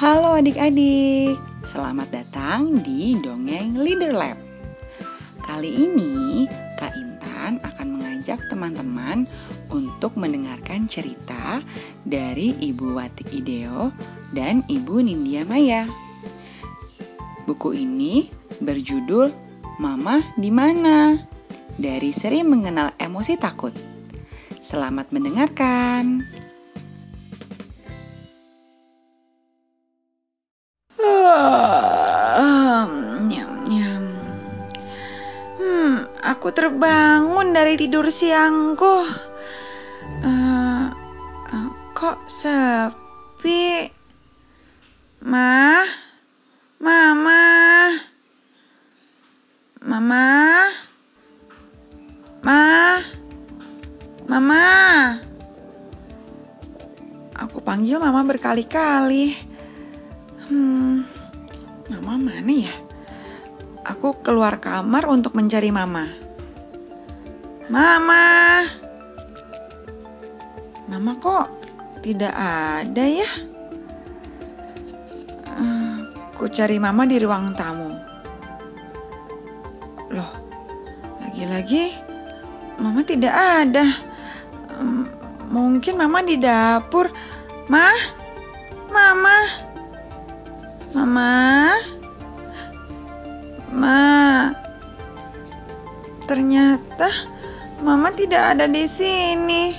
Halo adik-adik, selamat datang di Dongeng Leader Lab. Kali ini Kak Intan akan mengajak teman-teman untuk mendengarkan cerita dari Ibu Watik Ideo dan Ibu Nindya Maya. Buku ini berjudul Mama di mana? Dari seri mengenal emosi takut. Selamat mendengarkan. Aku terbangun dari tidur siangku. Uh, kok sepi? Ma, Mama, Mama, Ma, Mama. Aku panggil Mama berkali-kali. Hmm, Mama mana ya? Aku keluar kamar untuk mencari Mama. Mama. Mama kok tidak ada ya? Aku cari Mama di ruang tamu. Loh, lagi-lagi Mama tidak ada. Mungkin Mama di dapur. Ma, Mama, Mama, Ma. Ternyata Mama tidak ada di sini.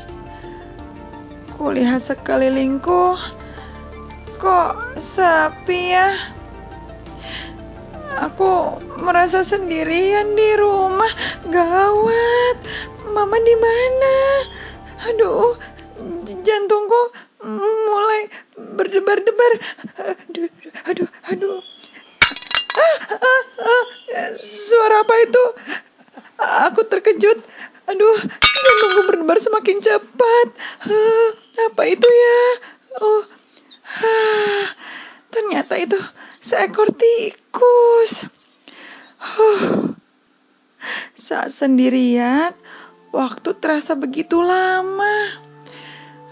Kulihat sekelilingku. Kok sepi ya? Aku merasa sendirian di rumah. Gawat. Mama di mana? Aduh, jantungku mulai berdebar-debar. Aduh, aduh, aduh. Ah, ah, ah. Suara apa itu? Aku terkejut. Aduh, jantungku berdebar semakin cepat. Uh, apa itu ya? Oh, uh, ternyata itu seekor tikus. Uh, saat sendirian, waktu terasa begitu lama.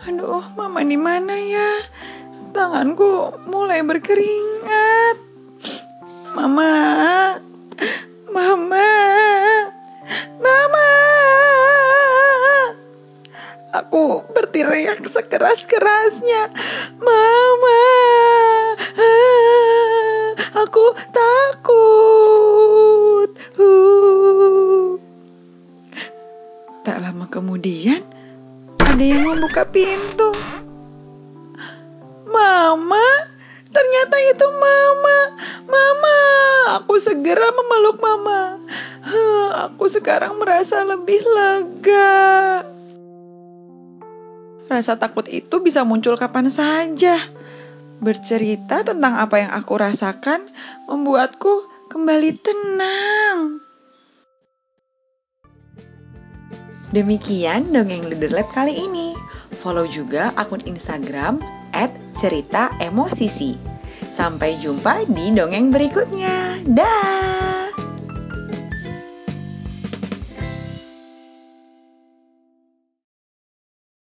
Aduh, mama di mana ya? Tanganku mulai berkeringat. Sekeras-kerasnya. Mama, aku takut. Tak lama kemudian, ada yang membuka pintu. Mama, ternyata itu Mama. Mama, aku segera memeluk Mama. Aku sekarang merasa lebih lega. Rasa takut itu bisa muncul kapan saja. Bercerita tentang apa yang aku rasakan membuatku kembali tenang. Demikian dongeng Leader Lab kali ini. Follow juga akun Instagram @ceritaemosisi. Sampai jumpa di dongeng berikutnya. Dah.